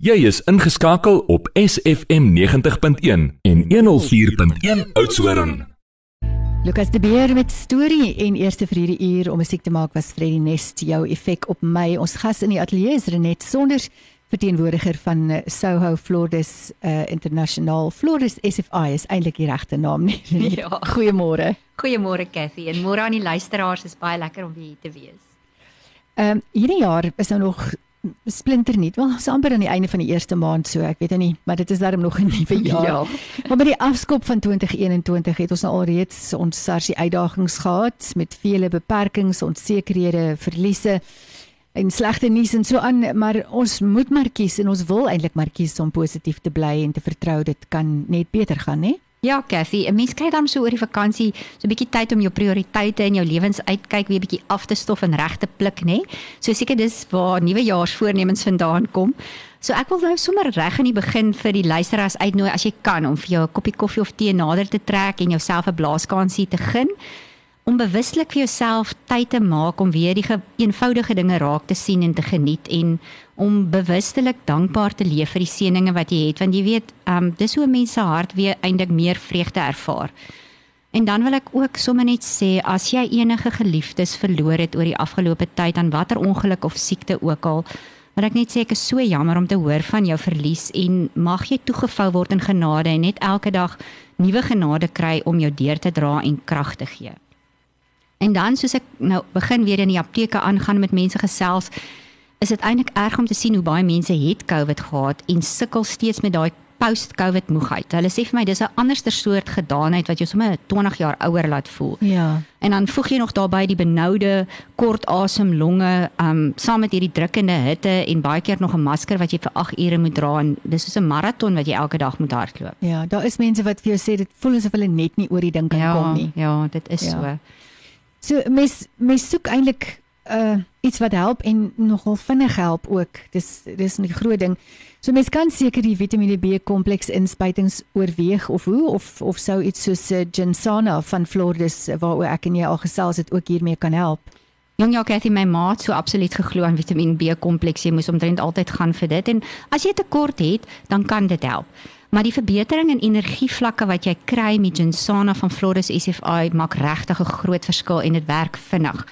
Jy is ingeskakel op SFM 90.1 en 104.1 Oudtshoorn. Lukas de Beer met storie en eerste vir hierdie uur om musiek te maak was Freddy Nest jou effek op my. Ons gas in die ateljee is Renet Sonders, verteenwoordiger van eh, Soho Floridas uh, International. Floridas SFI is eintlik die regte naam nie. Ja. Goeiemôre. Goeiemôre Cathy en môre aan die luisteraars is baie lekker om hier te wees. Ehm um, hierdie jaar is nou nog splinter nie. Wel, ons amper aan die einde van die eerste maand so, ek weet nie, maar dit is darem nog 'n nuwe jaar. Ja. Maar by die afskop van 2021 het ons nou alreeds ons SARS uitdagings gehad met vele beperkings, onsekerhede, verliese en slegte nuus en so aan, maar ons moet maar kies en ons wil eintlik maar kies om positief te bly en te vertrou dit kan net beter gaan, hè? Ja, Cathy, 'n mens kry dan so oor die vakansie so 'n bietjie tyd om jou prioriteite in jou lewensuitkyk weer 'n bietjie af te stof en reg te pluk, nê? So seker dis waar nuwejaarsvoornemens vandaan kom. So ek wil nou sommer reg in die begin vir die luisteraars uitnooi as jy kan om vir jou 'n koppie koffie of tee nader te trek en jouself 'n blaaskansie te gun om bewuslik vir jouself tyd te maak om weer die eenvoudige dinge raak te sien en te geniet en om bewustelik dankbaar te leef vir die seëninge wat jy het want jy weet um, dis hoe mense se hart weer eintlik meer vreugde ervaar. En dan wil ek ook sommer net sê as jy enige geliefdes verloor het oor die afgelope tyd aan watter ongeluk of siekte ook al Maar ek net sê ek is so jammer om te hoor van jou verlies en mag jy toegevou word in genade en net elke dag nuwe genade kry om jou deur te dra en krag te gee. En dan soos ek nou begin weer in die apteke aangaan met mense gesels, is dit eintlik erg om te sien hoe baie mense het COVID gehad en sukkel steeds met daai post-COVID moegheid. Hulle sê vir my dis 'n anderste soort gedaanheid wat jou sommer 20 jaar ouer laat voel. Ja. En dan voeg jy nog daarbey die benoude kort asem longe, um saam met hierdie drukkende hitte en baie keer nog 'n masker wat jy vir 8 ure moet dra en dis soos 'n maraton wat jy elke dag moet hardloop. Ja, daar is mense wat vir jou sê dit voel asof hulle net nie oor die ding kan ja, kom nie. Ja, dit is Ja. so. So mens mens soek eintlik uh iets wat help en nogal vinnig help ook. Dis dis 'n groot ding. So mens kan seker die Vitamiene B kompleks inspuitings oorweeg of hoe of of sou iets soos uh, Ginsana van Floridas uh, waaroor ek en jy al gesels het ook hiermee kan help. Jong ja, Cathy, my ma het so absoluut geglo aan Vitamiin B kompleks. Jy moes omtrent altyd gaan vir dit en as jy tekort het, dan kan dit help. Maar die verbetering in energievlakke wat jy kry met Ginsana van Flores SFI maak regtig 'n groot verskil en dit werk vinnig.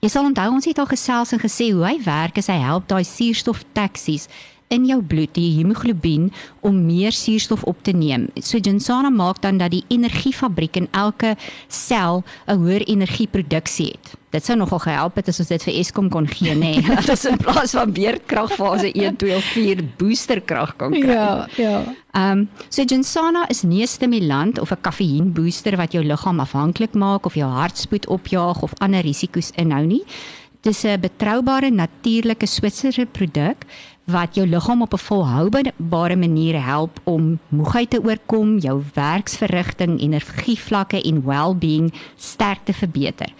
Jy sal onthou ons het al gesels en gesê hoe hy werk hy help daai suurstoftaksies in jou bloed, die hemoglobien om meer suurstof op te neem. So Ginsana maak dan dat die energiefabriek in elke sel 'n hoër energieproduksie het. Dit sou nogal gehelp het as ons dit vir Eskom kon gee, nê. Nee. Dat ons in plaas van beerdkragfase 1, 2 of 4 boosterkrag kan kry. ja. Ehm um, so Ginsana is nie 'n stimulant of 'n kafeïen booster wat jou liggaam afhanklik maak of jou hartspoed opjaag of ander risiko's inhou nie. Dis 'n betroubare natuurlike Switserse produk wat jou liggaam op 'n volhoubare manier help om moegheid te oorkom, jou werksverrigting, energievlakke en well-being sterk te verbeter.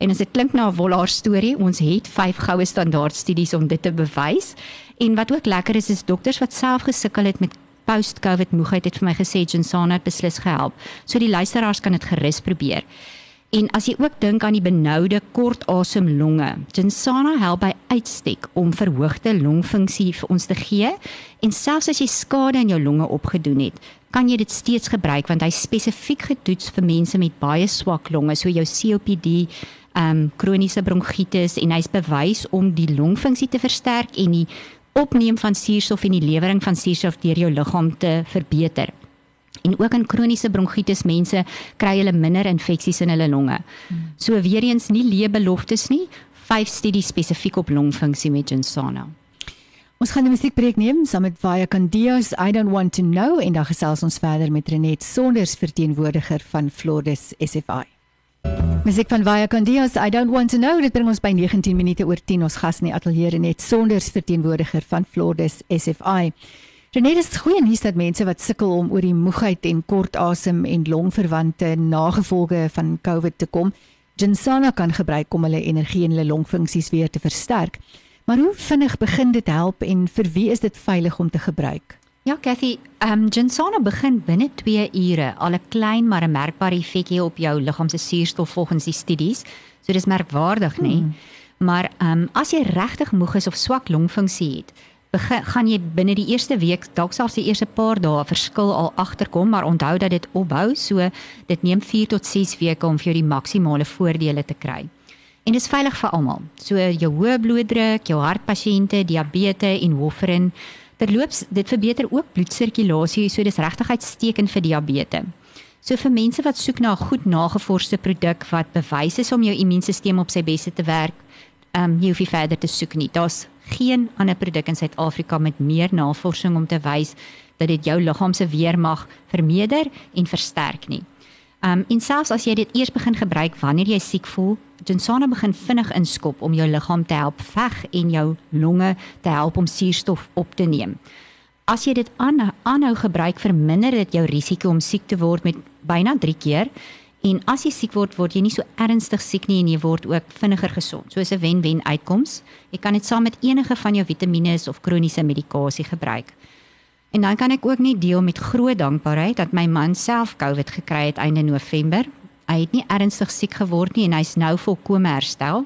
En as dit klink na 'n wollaar storie, ons het 5 goue standaard studies om dit te bewys. En wat ook lekker is is dokters wat self gesukkel het met post-COVID moegheid het vir my gesê Ginsana het beslis gehelp. So die luisteraars kan dit gerus probeer. En as jy ook dink aan die benoude kort asem longe, Ginsana help by uitstek om verhoogde longfunksie vir ons te gee en selfs as jy skade in jou longe opgedoen het, kan jy dit steeds gebruik want hy spesifiek getoets vir mense met baie swak longe, so jou COPD, um, kroniese bronkietis en hy's bewys om die longfunksie te versterk en die opneem van suurstof en die lewering van suurstof deur jou liggaam te verbeter. En ook in kroniese bronkietis mense kry hulle minder infeksies in hulle longe. So weer eens nie leë beloftes nie, vyf studies spesifiek op longfunksie met Ginsana. Ons gaan 'n musiekbreek neem saam met Vaya Candios I don't want to know en dan gesels ons verder met Renet Sonders verteenwoordiger van Floridas SFI. Musiek van Vaya Candios I don't want to know dit bring ons by 19 minute oor 10 ons gas in die ateljee Renet Sonders verteenwoordiger van Floridas SFI. Renet is goeie nuus dat mense wat sukkel om oor die moegheid en kort asem en longverwante nagevolge van COVID te kom, Ginsana kan gebruik om hulle energie en hulle longfunksies weer te versterk. Maar hoe vinnig begin dit help en vir wie is dit veilig om te gebruik? Ja, Cathy, ehm um, Ginsana begin binne 2 ure al 'n klein maar 'n merkbare effek hê op jou liggaam se suurstof volgens die studies. So dis merkwaardig, nê? Hmm. Maar ehm um, as jy regtig moeg is of swak longfunksie het, begin gaan jy binne die eerste week, dalk selfs die eerste paar dae verskil al agterkom, maar onthou dat dit opbou, so dit neem 4 tot 6 weke om vir jou die maksimale voordele te kry. En dit is veilig vir almal. So jou hoë bloeddruk, jou hartpasiënte, diabetes en warfarin. Terloops, dit verbeter ook bloedsirkulasie, so dis regtig uitstekend vir diabetes. So vir mense wat soek na 'n goed nagevorsde produk wat bewys is om jou immuunstelsel op sy beste te werk, ehm um, jy hoef nie verder te soek nie. Daar's geen ander produk in Suid-Afrika met meer navorsing om te wys dat dit jou liggaam se weermag vermeerder en versterk nie. Um en selfs as jy dit eers begin gebruik wanneer jy siek voel, Gensana begin vinnig inskop om jou liggaam te help veg en jou longe te help om suurstof op te neem. As jy dit aanhou gebruik, verminder dit jou risiko om siek te word met byna 3 keer. En as jy siek word, word jy nie so ernstig siek nie en jy word ook vinniger gesond. So is 'n wen-wen uitkoms. Jy kan dit saam met enige van jou vitamiene of kroniese medikasie gebruik. En dan kan ek ook net deel met groot dankbaarheid dat my man self COVID gekry het einde November. Hy het nie ernstig siek geword nie en hy's nou volkome herstel.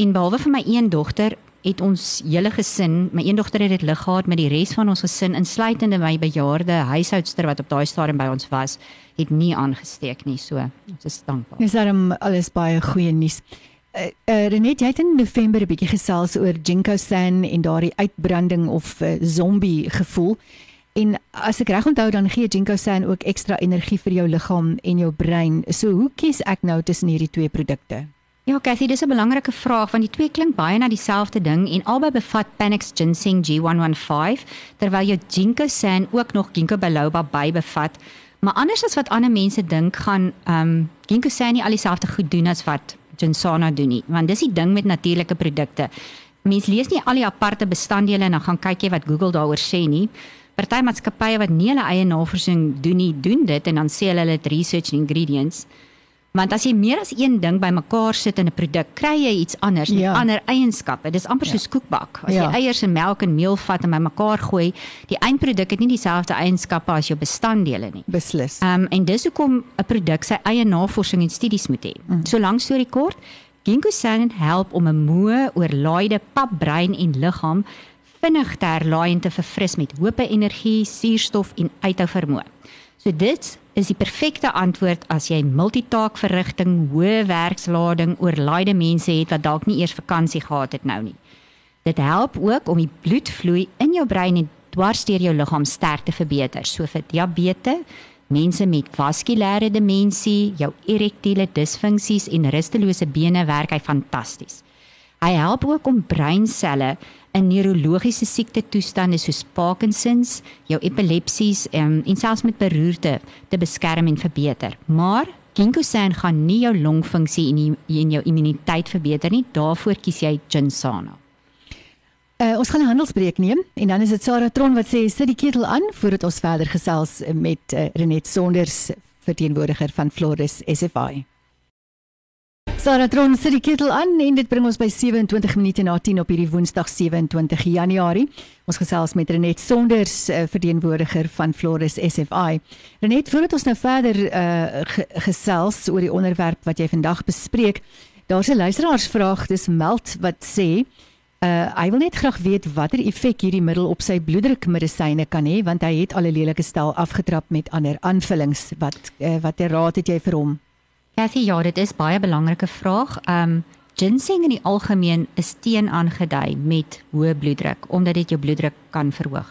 En behalwe vir my een dogter, het ons hele gesin, my een dogter het dit lig gehad met die res van ons gesin insluitende my bejaarde huishoudster wat op daai stadium by ons was, het nie aangesteek nie. So, ons is dankbaar. Dis daarom alles baie goeie nuus. Uh, uh, Renet, jy het in November 'n bietjie gesels oor Jinko San en daardie uitbranding of uh, zombie gevoel. En as ek reg onthou dan gee Jinko San ook ekstra energie vir jou liggaam en jou brein. So hoe kies ek nou tussen hierdie twee produkte? Ja, Cathy, dis 'n belangrike vraag want die twee klink baie na dieselfde ding en albei bevat Panax Ginseng G115 terwyl jou Ginkgo San ook nog Ginkgo biloba by bevat. Maar anders as wat ander mense dink, gaan ehm um, Ginkgo San nie al dieselfde goed doen as wat Ginsana doen nie, want dis die ding met natuurlike produkte. Mense lees nie al die aparte bestanddele en dan gaan kyk jy wat Google daaroor sê nie. Party maatskappye wat nie hulle eie navorsing doen nie, doen dit en dan sê hulle hulle het research ingredients. Want as jy meer as een ding bymekaar sit in 'n produk, kry jy iets anders met ja. ander eienskappe. Dis amper ja. soos koekbak. As ja. jy eiers en melk en meel vat en bymekaar gooi, die eindproduk het nie dieselfde eienskappe as jou bestanddele nie. Beslis. Ehm um, en dis hoekom 'n produk sy eie navorsing en studies moet hê. Mm. So lank storie kort, Ginkgo San help om 'n moe, oorlaaide papbrein en liggaam vinnig te herlaai en te verfris met hoop, energie, suurstof en uithou vermoë. So dit is die perfekte antwoord as jy multitaak verrigting, hoë werkslading, oorlaaide mense het wat dalk nie eers vakansie gehad het nou nie. Dit help ook om die bloedvloei in jou brein en dwarsteer jou liggaam sterk te verbeter, so vir diabetes, mense met vaskulêre demensie, jou erektiele disfunksies en rustelose bene werk hy fantasties. Hy help ook om breinselle in neurologiese siekte toestande soos Parkinsons, jou epilepsies um, en selfs met beroerte te beskerm en verbeter. Maar Ginkgo-san gaan nie jou longfunksie en, en jou immuniteit verbeter nie. Daarvoor kies jy Ginsana. Uh, ons gaan 'n handelsbreek neem en dan is dit Sarah Tron wat sê sit die ketel aan voordat ons verder gesels met uh, Renet Sonders verteenwoordiger van Floris SFI. Sarah Tron sit die ketel aan en dit bring ons by 27 minute na 10 op hierdie Woensdag 27 Januarie. Ons gesels met Renet Sonders, uh, verteenwoordiger van Floris SFI. Renet, voordat ons nou verder uh, gesels oor die onderwerp wat jy vandag bespreek, daar's 'n luisteraarsvraag, dis Meld wat sê Uh, hy wil net graag weet watter effek hierdie middel op sy bloeddrukmedisyne kan hê want hy het al 'n lelike stel afgetrap met ander aanvullings. Wat uh, watter raad het jy vir hom? Cathy, ja, dit is baie belangrike vraag. Um ginseng in die algemeen is teen aangedui met hoë bloeddruk omdat dit jou bloeddruk kan verhoog.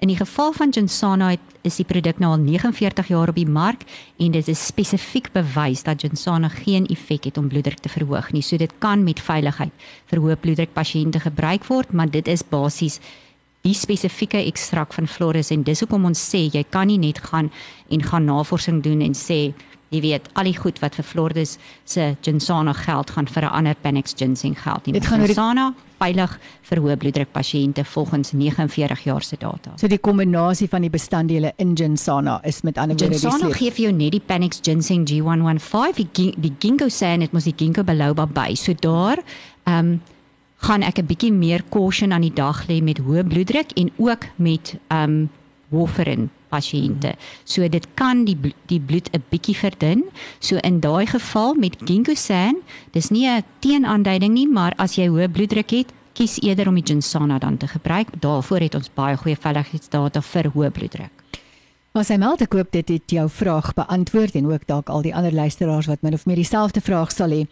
In die geval van Ginsana is die produk nou al 49 jaar op die mark en dit is spesifiek bewys dat Ginsana geen effek het om bloeddruk te verhoog nie. So dit kan met veiligheid vir hoë bloeddruk pasiënte gebruik word, maar dit is basies die spesifieke ekstrak van Floris en dis hoekom ons sê jy kan nie net gaan en gaan navorsing doen en sê jy weet al die goed wat vir Flordes se Ginsana geld gaan vir 'n ander Panax ginseng geld nie. Ginsana veilig vir hoë bloeddruk pasiënte volgens 49 jaar se data. So die kombinasie van die bestanddele in Ginsana is met ander woorde die Ginsana gee vir jou net die Panax ginseng G115 die, die Ginkgo sê dit moet die Ginkgo biloba by. So daar ehm um, gaan ek 'n bietjie meer caution aan die dag lê met hoë bloeddruk en ook met ehm um, warfarin pasiënte. So dit kan die die bloed 'n bietjie verdun. So in daai geval met Ginkgo San, dis nie 'n teenaanduiding nie, maar as jy hoë bloeddruk het, kies eerder om die Ginsana dan te gebruik. Daarvoor het ons baie goeie veiligheidsdata vir hoë bloeddruk. Maar sy meld ek hoop dit het jou vraag beantwoord en ook dalk al die ander luisteraars wat min of meer dieselfde vraag sal hê.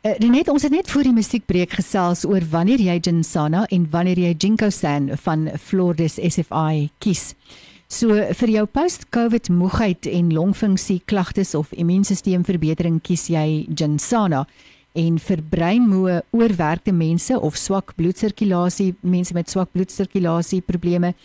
Uh, Renet, ons het net voor die musiekbreek gesels oor wanneer jy Ginsana en wanneer jy Ginkgo San van Flordis SFI kies. So vir jou post-COVID moegheid en longfunksie klagtes of immuunstelselverbetering kies jy Ginsana en vir breinmoe oorwerkte mense of swak bloedsirkulasie mense met swak bloedsirkulasie probleme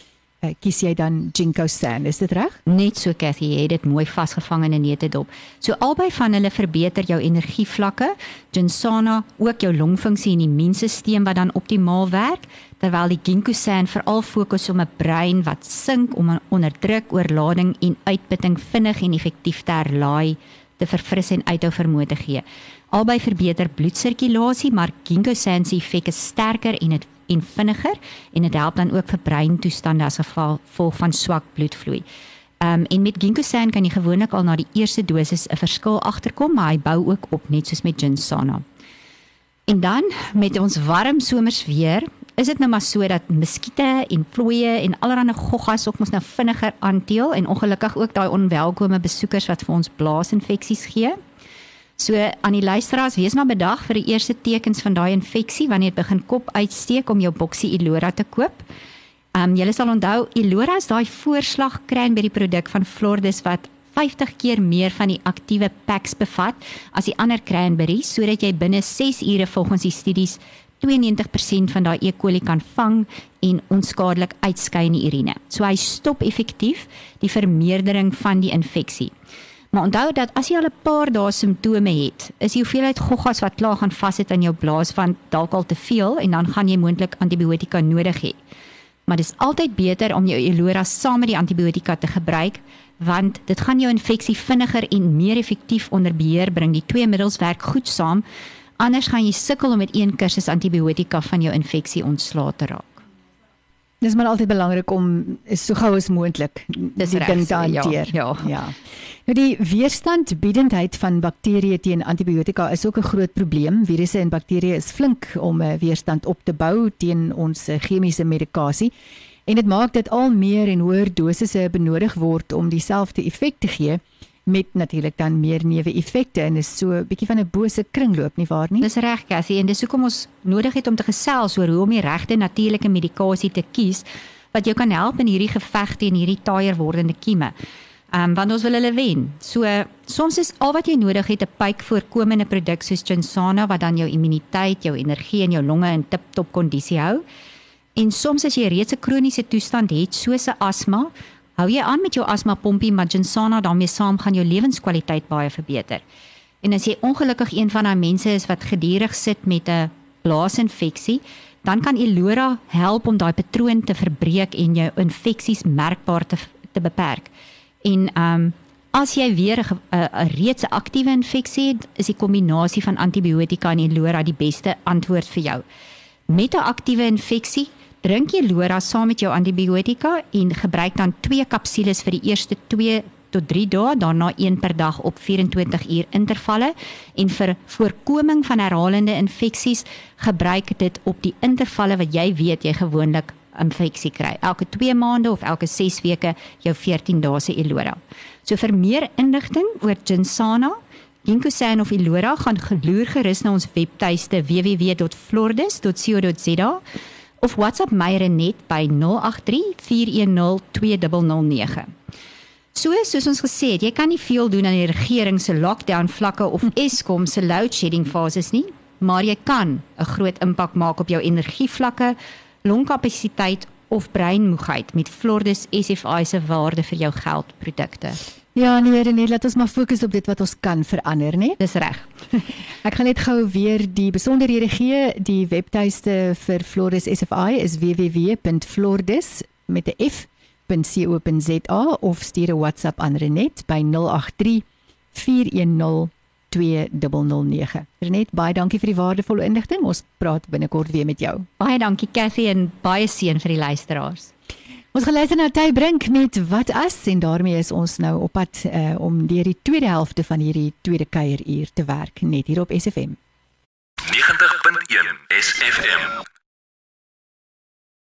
uh, kies jy dan Ginkgo San, is dit reg? Net so Cathy, jy het dit mooi vasgevang in 'n neutedop. So albei van hulle verbeter jou energievlakke. Ginsana ook jou longfunksie en immuunstelsel wat dan optimaal werk, terwyl die Ginkgo San veral fokus op 'n brein wat sink om onder druk, oorlading en uitputting vinnig en effektief te herlaai, te verfris en uithou vermoë te gee. Albei verbeter bloedsirkulasie, maar Ginkgo San se effek is sterker en dit en vinniger en dit help dan ook vir breintoestande as gevolg van swak bloedvloei. Ehm um, en met Ginkgo San kan jy gewoonlik al na die eerste dosis 'n verskil agterkom, maar hy bou ook op net soos met Ginsana. En dan met ons warm somers weer, is dit nou maar so dat muskiete en vlooie en allerlei goggas ook mos nou vinniger aanteel en ongelukkig ook daai onwelkome besoekers wat vir ons blaasinfeksies gee. So aan die luisteraars, wees maar bedag vir die eerste tekens van daai infeksie wanneer dit begin kop uitsteek om jou boksie Ilora te koop. Ehm um, julle sal onthou Ilora is daai voorslag cranberry produk van Flordis wat 50 keer meer van die aktiewe packs bevat as die ander cranberry sodat jy binne 6 ure volgens die studies 92% van daai E. coli kan vang en onskadelik uitskei in die urine. So hy stop effektief die vermeerdering van die infeksie. Maar onthou dat as jy al 'n paar dae simptome het, is die hoeveelheid goggas wat klaar gaan vassit aan jou blaas van dalk al te veel en dan gaan jy moontlik antibiotika nodig hê. Maar dis altyd beter om jou Elora saam met die antibiotika te gebruik want dit gaan jou infeksie vinniger en meer effektief onder beheer bring. Die twee middels werk goed saam. Anders gaan jy sukkel om met een kursus antibiotika van jou infeksie ontslae te raak. Dis maar altyd belangrik om so gou as moontlik die ding te hanteer. Ja, ja. ja. Nou die weerstandbiedendheid van bakterieë teen antibiotika is ook 'n groot probleem. Virusse en bakterieë is flink om 'n eh, weerstand op te bou teen ons eh, chemiese medikasie. En dit maak dit al meer en hoër dosisse benodig word om dieselfde effek te gee met natuurlik dan meer neeweffekte en is so 'n bietjie van 'n bose kringloop nie waar nie. Dis reg Cassie en dis hoekom ons nodig het om te gesels oor hoe om die regte natuurlike medikasie te kies wat jou kan help in hierdie geveg teen hierdie taaier wordende kieme. Ehm um, want ons wil hulle wen. So soms is al wat jy nodig het 'n pyk voorkomende produk soos Ginsana wat dan jou immuniteit, jou energie en jou longe in tip-top kondisie hou. En soms as jy reeds 'n kroniese toestand het soos 'n asma, hou jy aan met jou asma pompie maar Ginsana daarmee saam gaan jou lewenskwaliteit baie verbeter. En as jy ongelukkig een van daai mense is wat gedurig sit met 'n blaasinfeksie, dan kan Elora help om daai patroon te verbreek en jou infeksies merkbaar te te beperk. En ehm um, as jy weer 'n reeds 'n aktiewe infeksie het, is die kombinasie van antibiotika en Elora die beste antwoord vir jou. Met 'n aktiewe infeksie, drink jy Elora saam met jou antibiotika en gebruik dan 2 kapsules vir die eerste 2 tot 3 dae, daarna een per dag op 24 uur intervalle en vir voorkoming van herhalende infeksies gebruik dit op die intervalle wat jy weet jy gewoonlik infeksie kry. Elke 2 maande of elke 6 weke jou 14 dae se Elora. So vir meer inligting oor Ginsana, Ginkgo San of Elora, gaan geloer gerus na ons webtuiste www.flordis.co.za of WhatsApp my Renet by 083 410 2009. So soos ons gesê het, jy kan nie veel doen aan die regering se lockdown vlakke of Eskom se load shedding fases nie, maar jy kan 'n groot impak maak op jou energievlakke, longkapasiteit of breinmoegheid met Flordis SFI se waarde vir jou geldprodukte. Ja, nee, nee, laat ons maar fokus op dit wat ons kan verander, né? Dis reg. Ek gaan net gou weer die besonderhede gee. Die webtuiste vir Flordis SFI is www.flordis met 'n f.co.za of stuur 'n WhatsApp aan Renet by 083 410 2009. Renet, baie dankie vir die waardevolle inligting. Ons praat binnekort weer met jou. Baie dankie Cathy en baie seën vir die luisteraars. Ons gaan luister na Ty Brink met Wat as en daarmee is ons nou op pad uh, om deur die tweede helfte van hierdie tweede kuieruur te werk net hier op SFM. 90.1 SFM.